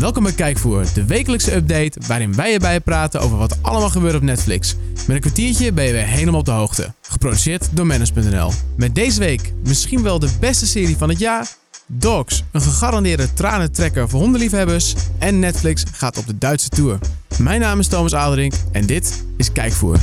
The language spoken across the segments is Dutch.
Welkom bij Kijkvoer, de wekelijkse update waarin wij erbij praten over wat allemaal gebeurt op Netflix. Met een kwartiertje ben je weer helemaal op de hoogte. Geproduceerd door Manus.nl. Met deze week misschien wel de beste serie van het jaar. Dogs, een gegarandeerde tranentrekker voor hondenliefhebbers. En Netflix gaat op de Duitse tour. Mijn naam is Thomas Aderink en dit is Kijkvoer.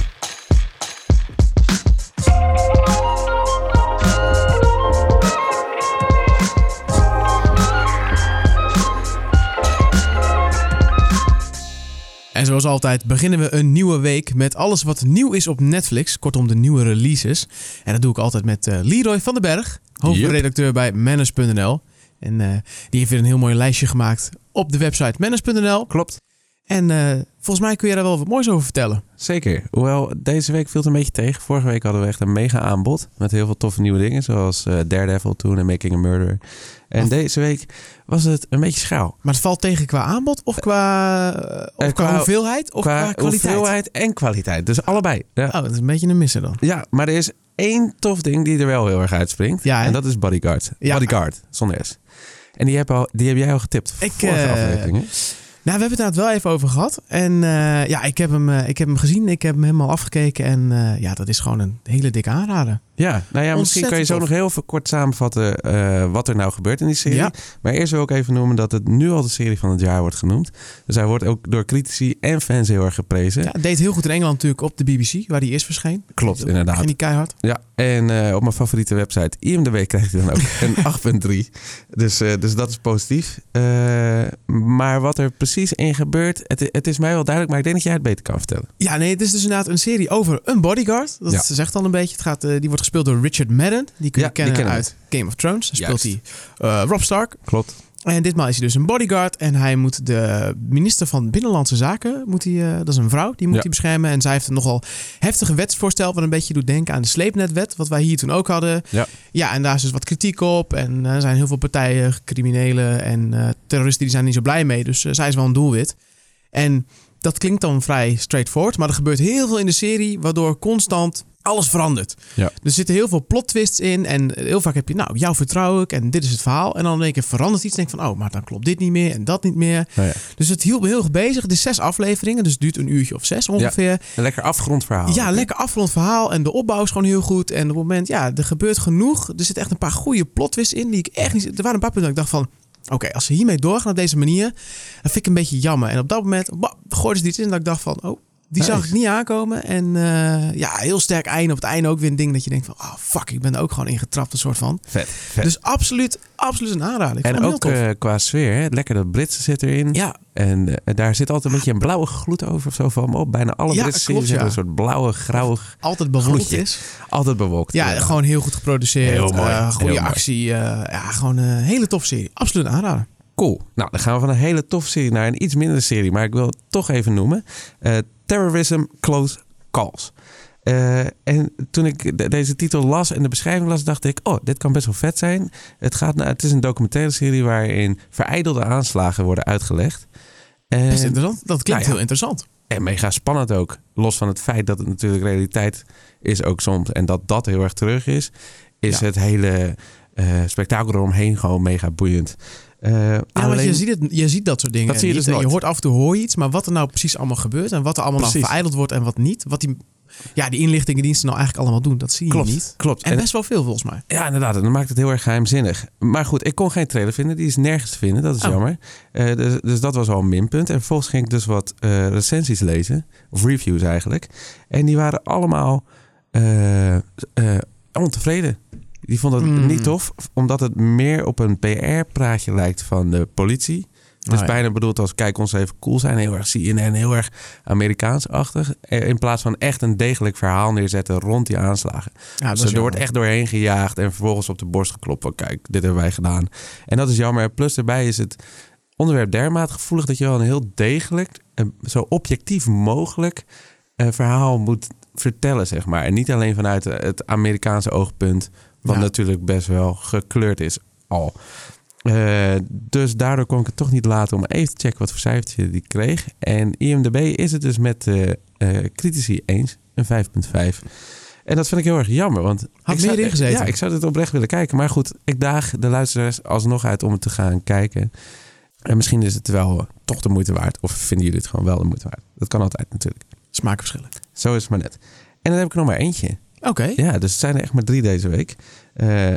Zoals altijd beginnen we een nieuwe week met alles wat nieuw is op Netflix. Kortom, de nieuwe releases. En dat doe ik altijd met uh, Leroy van den Berg, hoofdredacteur bij Manners.nl. En uh, die heeft weer een heel mooi lijstje gemaakt op de website Manners.nl. Klopt. En uh, volgens mij kun je daar wel wat moois over vertellen. Zeker. Hoewel deze week viel het een beetje tegen. Vorige week hadden we echt een mega aanbod. Met heel veel toffe nieuwe dingen. Zoals uh, Daredevil toen en Making a Murder. En of... deze week was het een beetje schaal. Maar het valt tegen qua aanbod of qua, uh, of qua, qua, hoeveelheid of qua, qua kwaliteit? hoeveelheid en kwaliteit. Dus allebei. Ja. Oh, dat is een beetje een missen dan. Ja, maar er is één tof ding die er wel heel erg uitspringt. Ja, en dat is Bodyguard. Ja. Bodyguard, zonder S. En die heb, al, die heb jij al getipt. Ik, vorige afleveringen. Nou, we hebben het daar wel even over gehad. En uh, ja, ik heb, hem, uh, ik heb hem gezien. Ik heb hem helemaal afgekeken. En uh, ja, dat is gewoon een hele dikke aanrader. Ja, nou ja, misschien kan je zo nog heel veel kort samenvatten wat er nou gebeurt in die serie. Ja. Maar eerst wil ik even noemen dat het nu al de serie van het jaar wordt genoemd. Dus hij wordt ook door critici en fans heel erg geprezen. Ja, het deed heel goed in Engeland natuurlijk op de BBC, waar hij eerst verscheen. Klopt, inderdaad. En die keihard. Ja, en op mijn favoriete website IMDb krijgt hij dan ook een 8.3. Dus, dus dat is positief. maar wat er precies in gebeurt, het, het, is mij wel duidelijk, maar ik denk dat jij het beter kan vertellen. Ja, nee, het is dus inderdaad een serie over een bodyguard. Dat ja. zegt al een beetje. Het gaat, die wordt gespeeld door Richard Madden. Die kun je ja, kennen, kennen uit Game of Thrones. Speelt hij uh, Rob Stark. Klopt. En ditmaal is hij dus een bodyguard en hij moet de minister van Binnenlandse Zaken, moet hij, uh, dat is een vrouw, die moet ja. hij beschermen. En zij heeft een nogal heftige wetsvoorstel, wat een beetje doet denken aan de sleepnetwet, wat wij hier toen ook hadden. Ja, ja en daar is dus wat kritiek op. En uh, er zijn heel veel partijen, criminelen en uh, terroristen, die zijn niet zo blij mee. Dus zij is wel een doelwit. En dat klinkt dan vrij straightforward, maar er gebeurt heel veel in de serie, waardoor constant alles verandert. Ja. Er zitten heel veel plot twists in. En heel vaak heb je, nou, jou vertrouw ik en dit is het verhaal. En dan in één keer verandert iets. denk van, oh, maar dan klopt dit niet meer en dat niet meer. Ja, ja. Dus het hield me heel erg bezig. Het is zes afleveringen, dus het duurt een uurtje of zes ongeveer. Ja, een lekker afgerond verhaal. Ja, lekker afgerond verhaal. En de opbouw is gewoon heel goed. En op het moment, ja, er gebeurt genoeg. Er zitten echt een paar goede plot twists in die ik echt niet... Er waren een paar punten dat ik dacht van... Oké, okay, als ze hiermee doorgaan op deze manier, dan vind ik een beetje jammer. En op dat moment gooiden ze iets in dat ik dacht van, oh, die nice. zag ik niet aankomen. En uh, ja, heel sterk einde. Op het einde ook weer een ding dat je denkt van... Oh fuck, ik ben er ook gewoon ingetrapt, een soort van. Vet, vet. Dus absoluut, absoluut een aanrader. Ik en ook uh, qua sfeer, hè? lekker dat Britse zit erin. Ja. En uh, daar zit altijd een beetje een blauwe gloed over of zo van op. Bijna alle ja, Britse klopt, series ja. een soort blauwe, grauwig Altijd bewolkt gloedje. is. Altijd bewolkt. Ja, ja. gewoon heel goed geproduceerd. Heel mooi. Goede heel actie. Ja, gewoon een hele toffe serie. Absoluut een aanrader. Cool. Nou, dan gaan we van een hele toffe serie naar een iets mindere serie. Maar ik wil het toch even noemen. Uh, Terrorism Close Calls. Uh, en toen ik de, deze titel las en de beschrijving las, dacht ik: Oh, dit kan best wel vet zijn. Het, gaat, nou, het is een documentaire serie waarin vereidelde aanslagen worden uitgelegd. En, best interessant. Dat klinkt nou ja, heel interessant. En mega spannend ook. Los van het feit dat het natuurlijk realiteit is ook soms. En dat dat heel erg terug is, is ja. het hele uh, spektakel eromheen gewoon mega boeiend. Uh, ja, alleen... want je ziet, het, je ziet dat soort dingen. Dat zie je, dus je hoort af en toe hoor je iets, maar wat er nou precies allemaal gebeurt en wat er allemaal precies. nou vereideld wordt en wat niet. Wat die, ja, die inlichtingendiensten nou eigenlijk allemaal doen, dat zie je klopt, niet. Klopt. En, en best wel veel volgens mij. Ja, inderdaad. En dat maakt het heel erg geheimzinnig. Maar goed, ik kon geen trailer vinden. Die is nergens te vinden. Dat is oh. jammer. Uh, dus, dus, dat was al een minpunt. En vervolgens ging ik dus wat uh, recensies lezen. Of reviews eigenlijk. En die waren allemaal ontevreden. Die vond het mm. niet tof, omdat het meer op een PR-praatje lijkt van de politie. Dus oh, ja. bijna bedoeld als kijk ons even cool zijn. Heel erg CNN, heel erg Amerikaans-achtig. In plaats van echt een degelijk verhaal neerzetten rond die aanslagen. Ja, dus er wordt echt doorheen gejaagd en vervolgens op de borst geklopt. Van, kijk, dit hebben wij gedaan. En dat is jammer. Plus daarbij is het onderwerp dermate gevoelig dat je wel een heel degelijk, zo objectief mogelijk uh, verhaal moet vertellen, zeg maar. En niet alleen vanuit het Amerikaanse oogpunt, wat ja. natuurlijk best wel gekleurd is al. Uh, dus daardoor kon ik het toch niet laten om even te checken wat voor cijfertje die kreeg. En IMDb is het dus met uh, uh, critici eens, een 5.5. En dat vind ik heel erg jammer, want had ik meer ingezeten. Ja, ik zou dit oprecht willen kijken. Maar goed, ik daag de luisteraars alsnog uit om het te gaan kijken. En misschien is het wel eh, toch de moeite waard. Of vinden jullie het gewoon wel de moeite waard? Dat kan altijd natuurlijk. Smaakverschillen. Zo is het maar net. En dan heb ik nog maar eentje. Oké. Ja, dus het zijn er echt maar drie deze week. Eh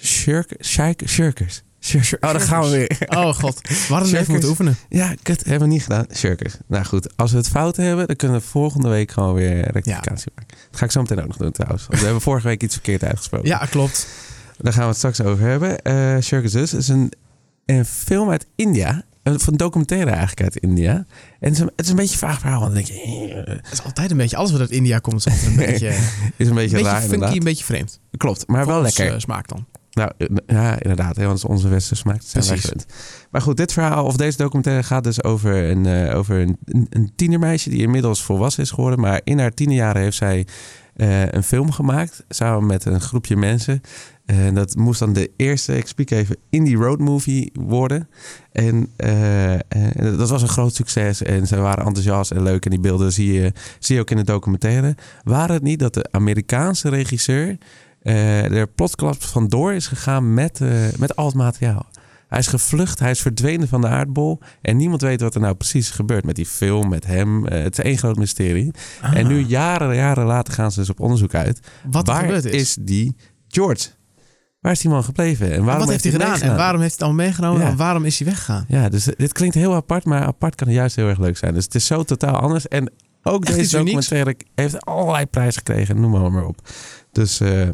shirk, shirk, shirkers. Shir- shir- oh, daar gaan we weer. Oh god, we hadden even moeten oefenen. Ja, kut, hebben we niet gedaan. Shirkers. Nou goed, als we het fout hebben, dan kunnen we volgende week gewoon weer rectificatie maken. Dat ga ik zo meteen ook nog doen trouwens. Want we hebben vorige week iets verkeerd uitgesproken. Ja, klopt. Daar gaan we het straks over hebben. Eh Shirkers dus is een, een film uit India. Een, een documentaire eigenlijk uit India. En het is een, het is een beetje een vaag verhaal. Want dan denk je, eh, Het is altijd een beetje, alles wat uit India komt, is een beetje, een is een beetje, beetje raar funky, inderdaad. een beetje vreemd. Klopt, maar wel lekker. eh, smaak dan. Nou, eh, ja, inderdaad. Hè, want onze westerse smaak. Zijn Precies. Maar goed, dit verhaal of deze documentaire gaat dus over een, over een, een, een tienermeisje die inmiddels volwassen is geworden. Maar in haar tienerjaren heeft zij eh, een film gemaakt samen met een groepje mensen. En dat moest dan de eerste, ik spreek even, indie road movie worden. En eh, dat was een groot succes en ze waren enthousiast en leuk. En die beelden zie je, zie je ook in de documentaire. Waren het niet dat de Amerikaanse regisseur eh er plotsklaps vandoor is gegaan met, met al het materiaal. Hij is gevlucht, hij is verdwenen van de aardbol. En niemand weet wat er nou precies is gebeurd met die film, met hem. Eh, het is één groot mysterie. En nu, jaren, jaren later, gaan ze dus op onderzoek uit. Ah. wat er Waar gebeurd is. is die George? Waar is die man gebleven? En wat heeft hij gedaan? En waarom heeft hij het allemaal meegenomen? Ja. En waarom is hij weggegaan? Ja, dus dit klinkt heel apart, maar apart kan juist heel erg leuk zijn. Dus het is zo totaal anders. En ook Echt deze unieks. documentaire heeft allerlei prijzen gekregen, noem maar, maar op. Dus eh,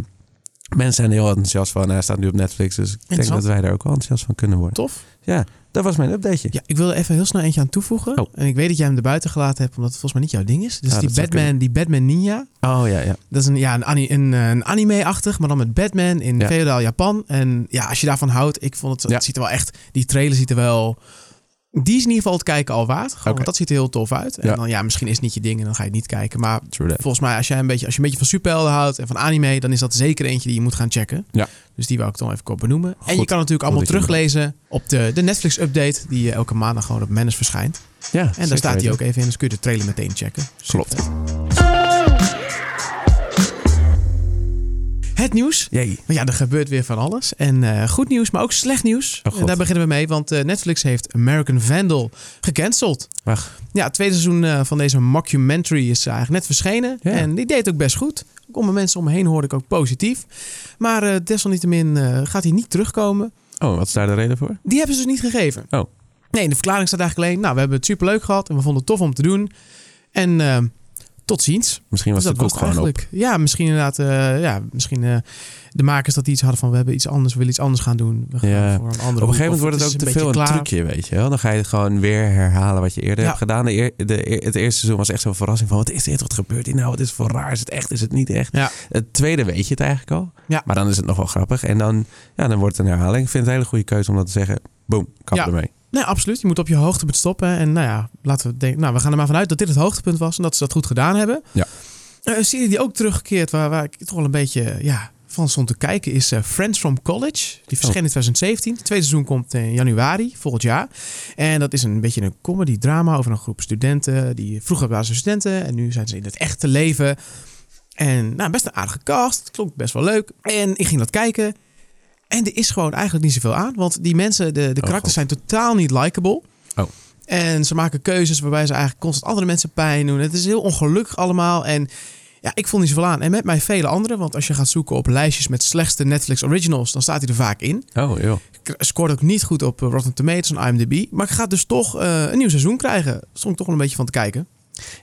mensen zijn heel enthousiast van. Hij staat nu op Netflix, dus ik denk dat wij daar ook wel enthousiast van kunnen worden. Tof. Ja, dat was mijn updateje. Ja, ik wil er even heel snel eentje aan toevoegen. Oh. En ik weet dat jij hem erbuiten gelaten hebt, omdat het volgens mij niet jouw ding is. Dus die, Batman, die Batman Ninja. Oh ja, ja. Dat is een, ja, een, eh, een anime-achtig, maar dan met Batman in Ja. feodaal Japan. En ja, als je daarvan houdt, ik vond het, Ja. het ziet er wel echt, die trailer ziet er wel, die is in ieder geval het kijken al waard. Gewoon, want dat ziet er heel tof uit. En Ja. dan ja, misschien is het niet je ding en dan ga je het niet kijken. Maar volgens mij, als, jij een beetje, als je een beetje van superhelden houdt en van anime, dan is dat zeker eentje die je moet gaan checken. Ja. Dus die wou ik dan even kort benoemen. en je kan natuurlijk allemaal teruglezen op de, de Netflix-update, die eh, elke maandag gewoon op Manus verschijnt. Ja, En daar staat hij ook even in, dus kun je de trailer meteen checken. Klopt. Het nieuws. Jee. Maar ja, er gebeurt weer van alles. En eh, goed nieuws, maar ook slecht nieuws. Oh, daar beginnen we mee, want eh, Netflix heeft American Vandal gecanceld. Wacht. Ja, het tweede seizoen eh, van deze mockumentary is eigenlijk net verschenen. Ja. En die deed ook best goed. Ook onder mensen om me heen hoorde ik ook positief. Maar desalniettemin gaat hij niet terugkomen. Oh, wat is daar de reden voor? Die hebben ze dus niet gegeven. Oh. Nee, in de verklaring staat eigenlijk alleen... Nou, we hebben het superleuk gehad en we vonden het tof om te doen. En tot ziens. Misschien was Dus de dat koek het gewoon op. Ja, misschien inderdaad. eh, ja, misschien eh, de makers dat die iets hadden van... We hebben iets anders, we willen iets anders gaan doen. We gaan Ja. voor een andere Op een gegeven moment wordt het ook te veel een klaar. trucje, weet je wel. Dan ga je gewoon weer herhalen wat je eerder Ja. hebt gedaan. De eer- de, het eerste seizoen was echt zo'n verrassing van... wat is dit, wat gebeurt hier nou? Wat is het voor raar? Is het echt, is het niet echt? Ja. Het tweede weet je het eigenlijk al. Ja. Maar dan is het nog wel grappig. En dan, ja, dan wordt het een herhaling. Ik vind het een hele goede keuze om dat te zeggen. Boom, kap ermee. Nee, absoluut. Je moet op je hoogtepunt stoppen. En nou ja, laten we denken. Nou, we gaan er maar vanuit dat dit het hoogtepunt was en dat ze dat goed gedaan hebben. Ja. Eh, een serie die ook teruggekeerd, waar, waar ik toch wel een beetje ja, van stond te kijken, is eh, Friends from College. Die verscheen in 2017. Het tweede seizoen komt in januari volgend jaar. En dat is een beetje een comedy drama over een groep studenten. Die vroeger waren ze studenten en nu zijn ze in het echte leven. En nou, best een aardige cast. Klonk best wel leuk. En ik ging dat kijken. En er is gewoon eigenlijk niet zoveel aan. Want die mensen, de, de Oh, karakters zijn totaal niet likable. Oh. En ze maken keuzes waarbij ze eigenlijk constant andere mensen pijn doen. Het is heel ongelukkig allemaal. En ja, ik vond niet zoveel aan. En met mij vele anderen. Want als je gaat zoeken op lijstjes met slechtste Netflix originals, dan staat hij er vaak in. Oh, joh. Ik scoort ook niet goed op eh, Rotten Tomatoes en IMDb. Maar ik ga dus toch eh, een nieuw seizoen krijgen. Stond ik toch wel een beetje van te kijken.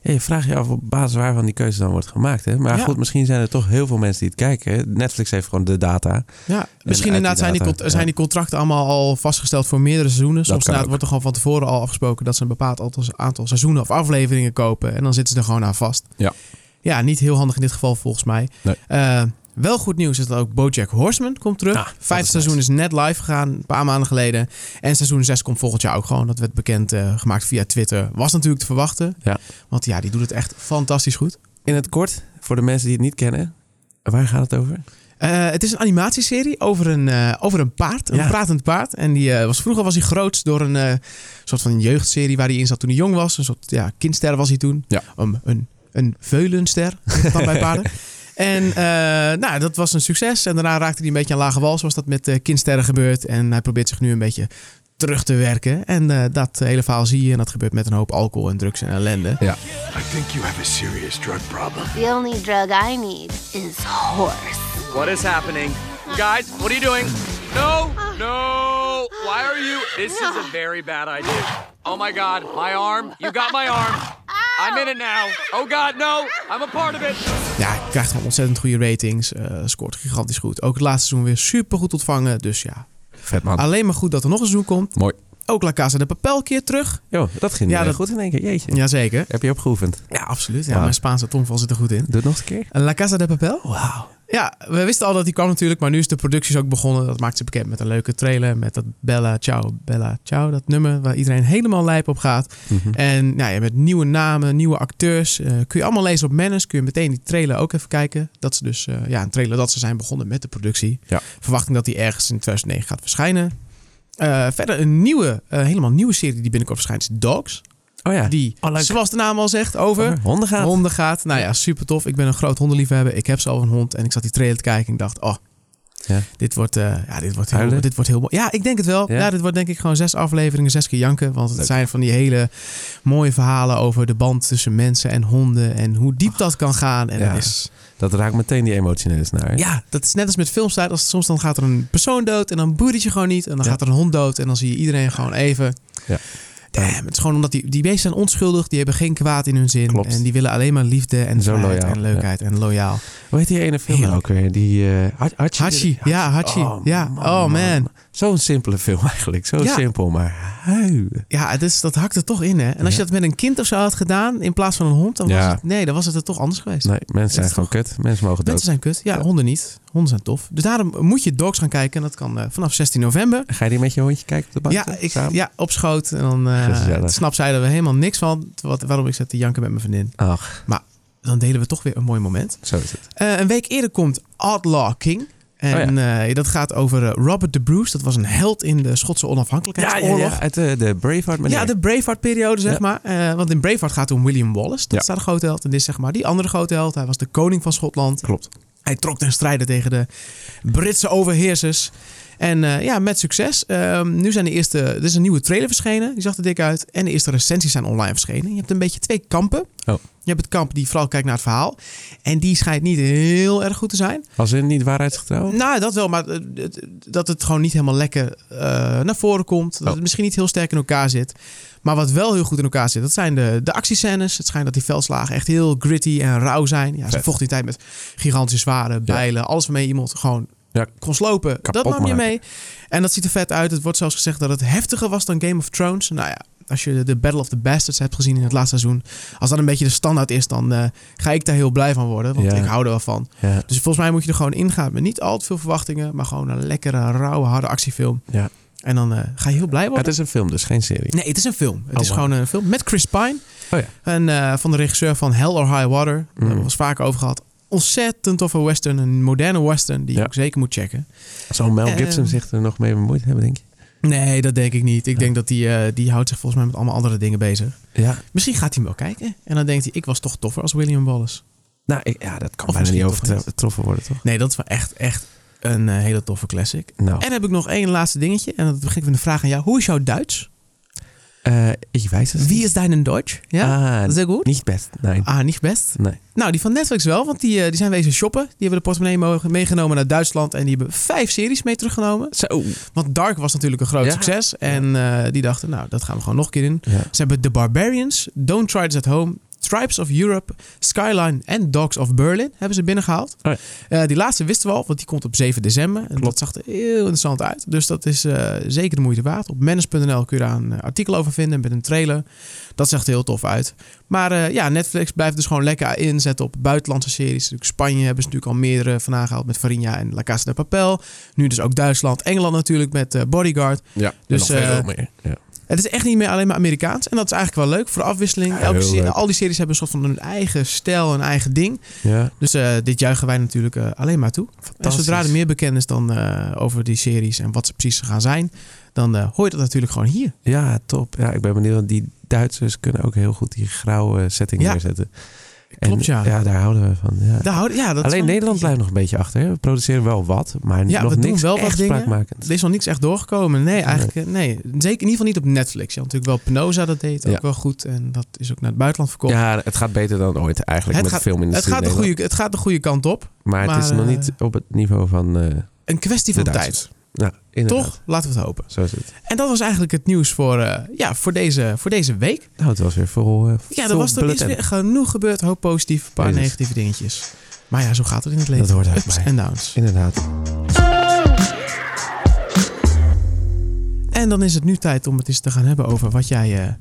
Ja, je vraagt je af op basis waarvan die keuze dan wordt gemaakt. Hè? Maar Ja. goed, misschien zijn er toch heel veel mensen die het kijken. Netflix heeft gewoon de data. Ja, misschien inderdaad die zijn die, zijn die contracten allemaal al vastgesteld voor meerdere seizoenen. Soms wordt er gewoon van tevoren al afgesproken dat ze een bepaald aantal, aantal seizoenen of afleveringen kopen. En dan zitten ze er gewoon aan vast. Ja. Ja, niet heel handig in dit geval volgens mij. Nee. Eh, wel goed nieuws is dat ook BoJack Horseman komt terug. Ah, dat Vijfde is seizoen nice. is net live gegaan, een paar maanden geleden. En seizoen 6 komt volgend jaar ook gewoon. Dat werd bekend eh, gemaakt via Twitter. Was natuurlijk te verwachten. Ja. Want ja, die doet het echt fantastisch goed. In het kort, voor de mensen die het niet kennen. Waar gaat het over? Eh, het is een animatieserie over een, eh, over een paard, een Ja. pratend paard. En die, was, vroeger was hij groot door een soort van jeugdserie waar hij in zat toen hij jong was. Een soort ja, kindster was hij toen. Ja. Um, een, een veulenster, bij paarden. En eh, nou, dat was een succes. En daarna raakte hij een beetje aan lage wal, zoals dat met eh kindsterren gebeurt. En hij probeert zich nu een beetje terug te werken. En eh, dat hele verhaal zie je en dat gebeurt met een hoop alcohol en drugs en ellende. Ja. I think you have a serious drug problem. The only drug I need is horse. What is happening? Guys, what are you doing? No, no. Why are you? This is a very bad idea. Oh my god, my arm. You got my arm. I'm in it now. Oh god, no. I'm a part of it. Ja, hij krijgt gewoon ontzettend goede ratings. eh, scoort gigantisch goed. Ook het laatste seizoen weer super goed ontvangen. Dus ja, Vet man. alleen maar goed dat er nog een seizoen komt. Mooi. Ook La Casa de Papel keer terug. Jo, dat ging Ja, ja, dat- goed in één keer. Jeetje. Jazeker. Heb je opgeoefend? Ja, absoluut. Ja, Wauw. Mijn Spaanse tongval zit er goed in. Doe het nog eens een keer. La Casa de Papel? Wauw. Ja, we wisten al dat die kwam natuurlijk, maar nu is de productie ook begonnen. Dat maakt ze bekend met een leuke trailer, met dat Bella Ciao, Bella Ciao, dat nummer waar iedereen helemaal lijp op gaat. Mhm. En nou ja, met nieuwe namen, nieuwe acteurs, eh, kun je allemaal lezen op Manus. Kun je meteen die trailer ook even kijken. Dat ze dus, eh, ja, een trailer dat ze zijn begonnen met de productie. Ja. Verwachting dat die ergens in 2009 gaat verschijnen. Eh, verder een nieuwe, eh, helemaal nieuwe serie die binnenkort verschijnt is Dogs. Oh ja. Die, Oh, zoals de naam al zegt, over Over honden gaat. Honden gaat. Nou ja, super tof. Ik ben een groot hondenliefhebber. Ik heb zelf een hond. En ik zat die trailer te kijken en ik dacht, oh, Ja. dit wordt, eh, ja, dit wordt, heel, dit wordt heel mooi. Ja, ik denk het wel. Ja? Ja? dit wordt denk ik gewoon zes afleveringen, zes keer janken. Want het Leuk. zijn van die hele mooie verhalen over de band tussen mensen en honden. En hoe diep dat kan gaan. En Ja. dat is, Dat raakt meteen die emotionele snaar. ja, dat is net als met films. Als soms dan gaat er een persoon dood en dan boeit het je gewoon niet. En dan gaat er een hond dood en dan zie je iedereen gewoon even... Ja. Damn, het is gewoon omdat die, die beesten zijn onschuldig. Die hebben geen kwaad in hun zin. Klopt. En die willen alleen maar liefde en Zo loyaal, en leukheid en loyaal. Hoe heet die ene film Heerlijk. ook weer? Die eh Hachi. Hachi. Hachi, ja, Hachi. Ja, oh, man. Zo'n simpele film eigenlijk. Zo Ja. simpel, maar hui. Ja, is, dat hakt er toch in, hè? En als je dat met een kind of zo had gedaan, in plaats van een hond, dan was Ja. het, nee, dan was het er toch anders geweest. Nee, mensen zijn gewoon kut. Mensen mogen dood. Mensen zijn kut. Ja, honden niet. Honden zijn tof. Dus daarom moet je Dogs gaan kijken. En dat kan eh, vanaf 16 november. Ga je die met je hondje kijken op de bank? Ja, ik, samen? ja, op schoot. En dan eh Gezellig. snapt zij er helemaal niks van. Wat, waarom ik zat te janken met mijn vriendin. Ach, Dan delen we toch weer een mooi moment. zo is het. Eh, een week eerder komt Outlaw King. En eh, dat gaat over eh, Robert de Bruce. Dat was een held in de Schotse onafhankelijkheidsoorlog. Uit de, de Braveheart meneer. Ja, de Braveheart-periode, zeg Ja. maar. Eh, want in Braveheart gaat het om William Wallace. Dat Ja. staat een grote held. En dit is zeg maar die andere grote held. Hij was de koning van Schotland. Klopt. Hij trok ten strijde tegen de Britse overheersers. En eh, ja, met succes. Ehm, nu zijn de eerste... Er is een nieuwe trailer verschenen. Die zag er dik uit. En de eerste recensies zijn online verschenen. Je hebt een beetje twee kampen. Oh. Je hebt het kamp die vooral kijkt naar het verhaal. En die schijnt niet heel erg goed te zijn. Als in niet waarheidsgetrouw? Nou, dat wel, maar eh, dat het gewoon niet helemaal lekker eh, naar voren komt. Dat Oh. het misschien niet heel sterk in elkaar zit. Maar wat wel heel goed in elkaar zit, dat zijn de, de actiescènes. Het schijnt dat die veldslagen echt heel gritty en rauw zijn. Ja, ze vochten die tijd met gigantische zwaarden, bijlen. Alles waarmee iemand gewoon Ja. kon slopen. Kapot dat nam je mee. En dat ziet er vet uit. Het wordt zelfs gezegd dat het heftiger was dan Game of Thrones. Nou ja, als je de Battle of the Bastards hebt gezien in het laatste seizoen. Als dat een beetje de standaard is, dan eh, ga ik daar heel blij van worden. Want Ja. ik hou er wel van. Ja. Dus volgens mij moet je er gewoon ingaan met niet al te veel verwachtingen, maar gewoon een lekkere, rauwe, harde actiefilm. ja. En dan eh, ga je heel blij worden. Het is een film, dus geen serie. Nee, het is een film. Het Oh, is gewoon een film met Chris Pine. Oh ja. En eh, van de regisseur van Hell or High Water. Daar hebben we Mm. het vaker over gehad. Ontzettend toffe western. Een moderne western die je Ja. ook zeker moet checken. Zal Mel Eh, Gibson zich er nog mee bemoeid hebben, denk je? Nee, dat denk ik niet. Ik denk dat die, eh, die houdt zich volgens mij met allemaal andere dingen bezig. Ja. Misschien gaat hij hem wel kijken. En dan denkt hij, ik was toch toffer als William Wallace. Nou, ik- ja, dat kan Of bijna niet overtroffen worden, toch? Nee, dat is wel echt, echt een eh, hele toffe classic. Nou, En heb ik nog één laatste dingetje. En dat begin ik met een vraag aan jou. Hoe is jouw Duits? Ik weet het Wie is dein Deutsch? Ja, Ah, sehr goed. niet best. Nee. Ah, niet best. nee. Nou, die van Netflix wel, want die, eh, die zijn wezen shoppen. Die hebben de portemonnee meegenomen naar Duitsland. En die hebben vijf series mee teruggenomen. Zo. Want Dark was natuurlijk een groot Ja. succes. En eh, die dachten, nou, dat gaan we gewoon nog een keer. Ja. Ze hebben The Barbarians, Don't Try This at Home, Tribes of Europe, Skyline en Dogs of Berlin hebben ze binnengehaald. Oh Eh, die laatste wisten we al, want die komt op 7 december. En Klopt. dat zag er heel interessant uit. Dus dat is eh, zeker de moeite waard. Op manage.nl kun je daar een eh, artikel over vinden met een trailer. Dat zag er heel tof uit. Maar ja, Netflix blijft dus gewoon lekker inzetten op buitenlandse series. Spanje hebben ze natuurlijk al meerdere van aangehaald met Farinha en La Casa de Papel. Nu dus ook Duitsland, Engeland natuurlijk met Bodyguard. Ja, Dus, nog veel meer. Ja. Het is echt niet meer alleen maar Amerikaans. En dat is eigenlijk wel leuk voor de afwisseling. Elke serie, al die series hebben een soort van hun eigen stijl, een eigen ding. ja. Dus eh, dit juichen wij natuurlijk eh, alleen maar toe. En zodra er meer bekend is dan eh, over die series en wat ze precies gaan zijn, dan hoor je dat natuurlijk gewoon hier. Ja, top. Ja, ik ben benieuwd. Die Duitsers kunnen ook heel goed die grauwe setting Ja. neerzetten. Klopt, ja. Ja, daar houden we van. Ja. Daar houden- ja, dat Alleen Nederland blijft nog een beetje achter. Hè? We produceren wel wat, maar Ja, nog we doen niks wel wat echt dingen. spraakmakend. Er is nog niks echt doorgekomen. Nee, eigenlijk eh, nee. Zeker in ieder geval niet op Netflix. Je had natuurlijk wel Penosa, dat deed ook Ja. wel goed. En dat is ook naar het buitenland verkocht. Ja, het gaat beter dan ooit eigenlijk het, met gaat, de het, gaat de goede, het gaat de goede kant op. Maar, het is nog eh, niet op het niveau van eh Een kwestie van tijd. Nou, inderdaad. Toch? Laten we het hopen. Zo is het. En dat was eigenlijk het nieuws voor, eh, ja, voor, deze, voor deze week. Nou, het was weer vol. eh, Ja, er was er is weer genoeg gebeurd. Hoop positief, een paar Jezus. negatieve dingetjes. Maar ja, zo gaat het in het leven. Dat hoort er Ups en downs. Inderdaad. En dan is het nu tijd om het eens te gaan hebben over wat jij eh,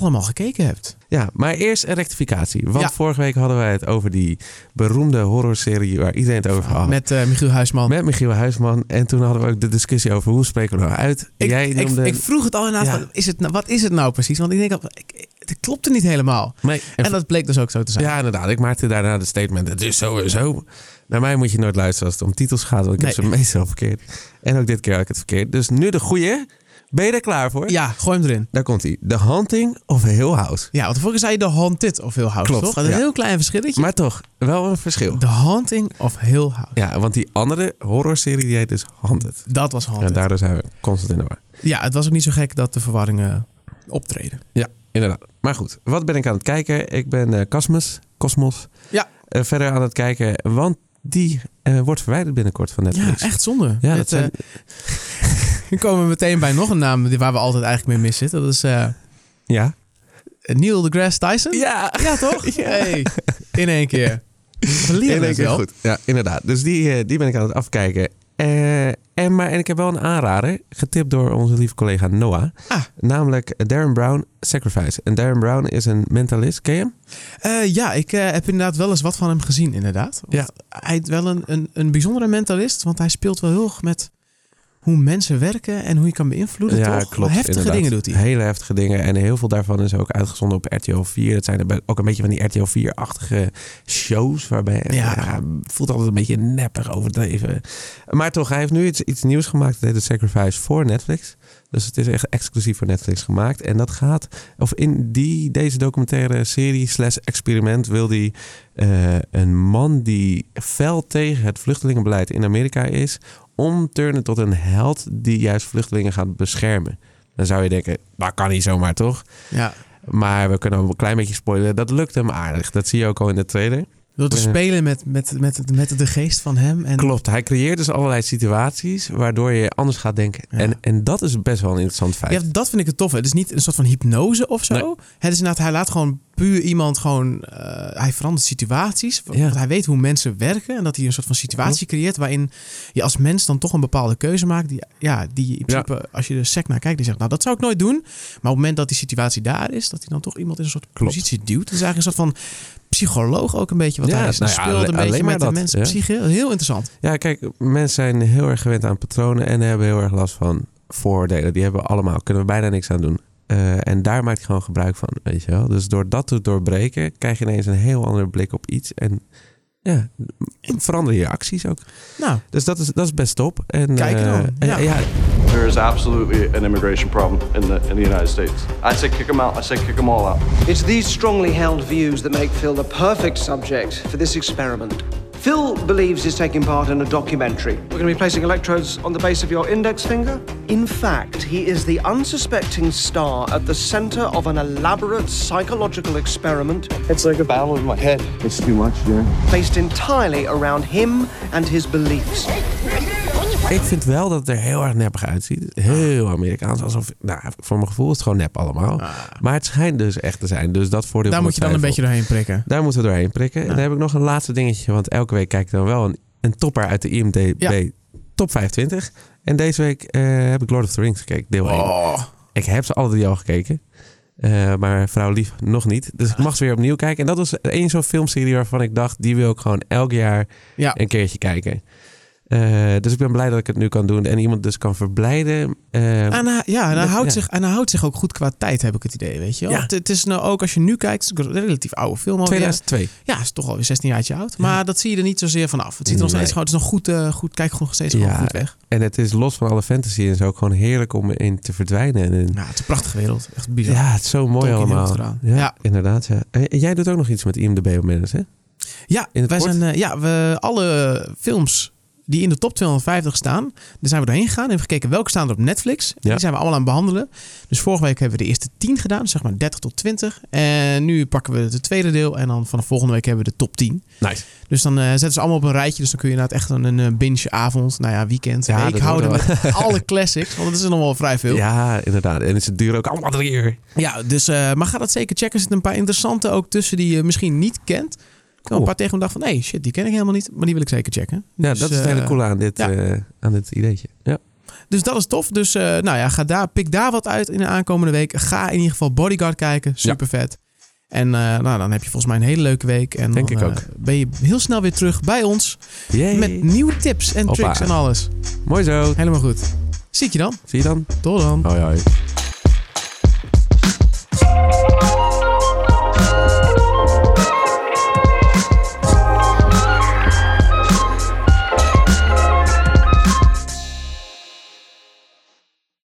allemaal gekeken hebt. Ja, maar eerst een rectificatie. Want Ja. vorige week hadden wij het over die beroemde horrorserie waar iedereen het over had. Met eh, Michiel Huisman. Met Michiel Huisman. En toen hadden we ook de discussie over hoe spreken we nou uit. Ik, Jij ik, noemde... ik vroeg het al inderdaad, Ja. is het, nou- wat is het nou precies? Want ik denk, dat ik, ik- het klopte niet helemaal. Nee, en En dat bleek dus ook zo te zijn. Ja, inderdaad. Ik maakte daarna de statement. Het is zo. Naar mij moet je nooit luisteren als het om titels gaat. Want ik heb ze meestal verkeerd. En ook dit keer had ik het verkeerd. Dus nu de goeie. Ben je er klaar voor? Ja, gooi hem erin. Daar komt hij. The Haunting of Hill House. Ja, want vorige zei je The Haunted of Hill House, Klopt, toch? Dat is ja. een heel klein verschilletje. Maar toch, wel een verschil. The Haunting of Hill House. Ja, want die andere horrorserie die heet dus Haunted. Dat was En Haunted. Ja, daardoor zijn we constant in de war. het was ook niet zo gek dat de verwarringen optreden. Ja, inderdaad. Maar goed, wat ben ik aan het kijken? Ik ben eh Cosmos, Cosmos Ja. eh, verder aan het kijken. Want die eh, wordt verwijderd binnenkort van Ja, Netflix. echt zonde. Ja, dat zijn... eh, nu komen we meteen bij nog een naam die- waar we altijd eigenlijk mee mis zitten. Dat is eh, ja. Neil deGrasse Tyson. Ja. Ja, toch? Ja. Hey, in één keer. We leren In één keer goed. Ja, inderdaad. Dus die, eh, die ben ik aan het afkijken. Eh, en, maar, en ik heb wel een aanrader, getipt door onze lieve collega Noah. Ah. Namelijk Darren Brown, Sacrifice. En Darren Brown is een mentalist. Ken je hem? Eh, ja, ik eh, heb inderdaad wel eens wat van hem gezien, inderdaad. Want Hij is wel een, een, een bijzondere mentalist, want hij speelt wel heel erg met hoe mensen werken en hoe je kan beïnvloeden, toch? Heftige inderdaad. dingen doet hij. Hele heftige dingen. En heel veel daarvan is ook uitgezonden op RTL 4. Dat zijn ook een beetje van die RTL 4-achtige shows. Waarbij Ja. ja. voelt altijd een beetje neppig overdreven. Maar toch, hij heeft nu iets, iets nieuws gemaakt. Heet The Sacrifice voor Netflix. Dus het is echt exclusief voor Netflix gemaakt. En dat gaat, of in die, deze documentaire serie slash experiment wil hij eh, een man die fel tegen het vluchtelingenbeleid in Amerika is, omturnen tot een held die juist vluchtelingen gaat beschermen. Dan zou je denken, dat kan niet zomaar toch? Ja. Maar we kunnen een klein beetje spoilen. Dat lukt hem aardig. Dat zie je ook al in de trailer. Door te spelen met, met, met, met de geest van hem. En Klopt. Hij creëert dus allerlei situaties waardoor je anders gaat denken. Ja. En, en dat is best wel een interessant feit. Ja, dat vind ik het tof. Het is niet een soort van hypnose of zo. Nee. Het is inderdaad, hij laat gewoon puur iemand gewoon... eh, hij verandert situaties. Want Ja. hij weet hoe mensen werken. En dat hij een soort van situatie creëert... waarin je als mens dan toch een bepaalde keuze maakt. Die, ja, die in principe, als je er sec naar kijkt... die zegt, nou, dat zou ik nooit doen. Maar op het moment dat die situatie daar is... dat hij dan toch iemand in een soort Klopt. positie duwt. Is eigenlijk een soort van psycholoog ook een beetje wat Ja, hij is. nou ja, speelt een beetje maar met de dat, mensen ja. psyche. Heel interessant. Ja, kijk, mensen zijn heel erg gewend aan patronen en hebben heel erg last van vooroordelen. Die hebben we allemaal, kunnen we bijna niks aan doen. Eh, en daar maakt gewoon gebruik van, weet je wel. Dus door dat te doorbreken, krijg je ineens een heel andere blik op iets. En ja, verander je acties ook. Nou, Dus dat is, dat is best top. En, Kijk eh, dan, ja. ja, There is absolutely an immigration problem in the in the United States. I say kick them out. I say kick them all out. It's these strongly held views that make Phil the perfect subject for this experiment. Phil believes he's taking part in a documentary. We're going to be placing electrodes on the base of your index finger. In fact, he is the unsuspecting star at the center of an elaborate psychological experiment It's like a battle in my head. It's too much, yeah. based entirely around him and his beliefs. Ik vind wel dat het er heel erg neppig uitziet. Heel Amerikaans. Alsof, nou, voor mijn gevoel is het gewoon nep allemaal. Maar het schijnt dus echt te zijn. Dus dat voordeel daar moet je dan een beetje doorheen prikken. Daar moeten we doorheen prikken. En dan heb ik nog een laatste dingetje. Want elke week kijk ik dan wel een, een topper uit de IMDb Ja. top 25. En deze week eh, heb ik Lord of the Rings gekeken, deel 1. Oh. Ik heb ze alle drie al gekeken. Eh, maar vrouw lief nog niet. Dus ik mag ze weer opnieuw kijken. En dat was één zo'n filmserie waarvan ik dacht... die wil ik gewoon elk jaar Ja. een keertje kijken. Eh, dus ik ben blij dat ik het nu kan doen en iemand dus kan verblijden. En hij, ja, en hij, houdt ja. zich, en hij houdt zich ook goed qua tijd, heb ik het idee, weet je wel. Ja. Het, het is nou ook, als je nu kijkt, een relatief oude film alweer. 2002. Ja, is toch alweer 16 jaartje oud. Maar dat zie je er niet zozeer vanaf. Het ziet er nog Nee. steeds gewoon, het is nog goed, eh, goed kijk nog steeds gewoon goed weg. En het is los van alle fantasy en zo ook gewoon heerlijk om in te verdwijnen. En in- Ja, het is een prachtige wereld. Echt bizar. ja, het is zo mooi Tolkien allemaal. Ja, inderdaad. Ja. En jij doet ook nog iets met IMDb op hè? Ja, In wij kort? zijn, eh, ja we, alle films die in de top 250 staan, daar zijn we doorheen gegaan en hebben gekeken welke staan er op Netflix. Ja. Die zijn we allemaal aan het behandelen. Dus vorige week hebben we de eerste 10 gedaan, zeg maar 30 tot 20. En nu pakken we het tweede deel en dan vanaf volgende week hebben we de top 10. Nice. Dus dan eh, zetten ze allemaal op een rijtje. Dus dan kun je inderdaad echt een, een eh, binge-avond, nou ja, weekend, Ja, week dat houden wordt met alle classics. Want het is er nog wel vrij veel. Ja, Ja, inderdaad. En ze duren ook allemaal drie uur. dus, eh, maar ga dat zeker checken. Er zitten een paar interessante ook tussen die je misschien niet kent. Wel Een paar tegen me dacht van, nee, shit, die ken ik helemaal niet. Maar die wil ik zeker checken. Ja, Dus, dat is het eh, hele coole aan dit, ja. eh, aan dit ideetje. Ja. Dus dat is tof. Dus eh, nou ja, ga daar, pik daar wat uit in de aankomende week. Ga in ieder geval Bodyguard kijken. Super vet. En eh, nou, dan heb je volgens mij een hele leuke week. En Denk dan, ik eh, ben je heel snel weer terug bij ons. Yay. Met nieuwe tips en Hoppa. tricks en alles. Mooi zo. Helemaal goed. Zie ik je dan. Zie je dan? Tot dan. Hoi hoi.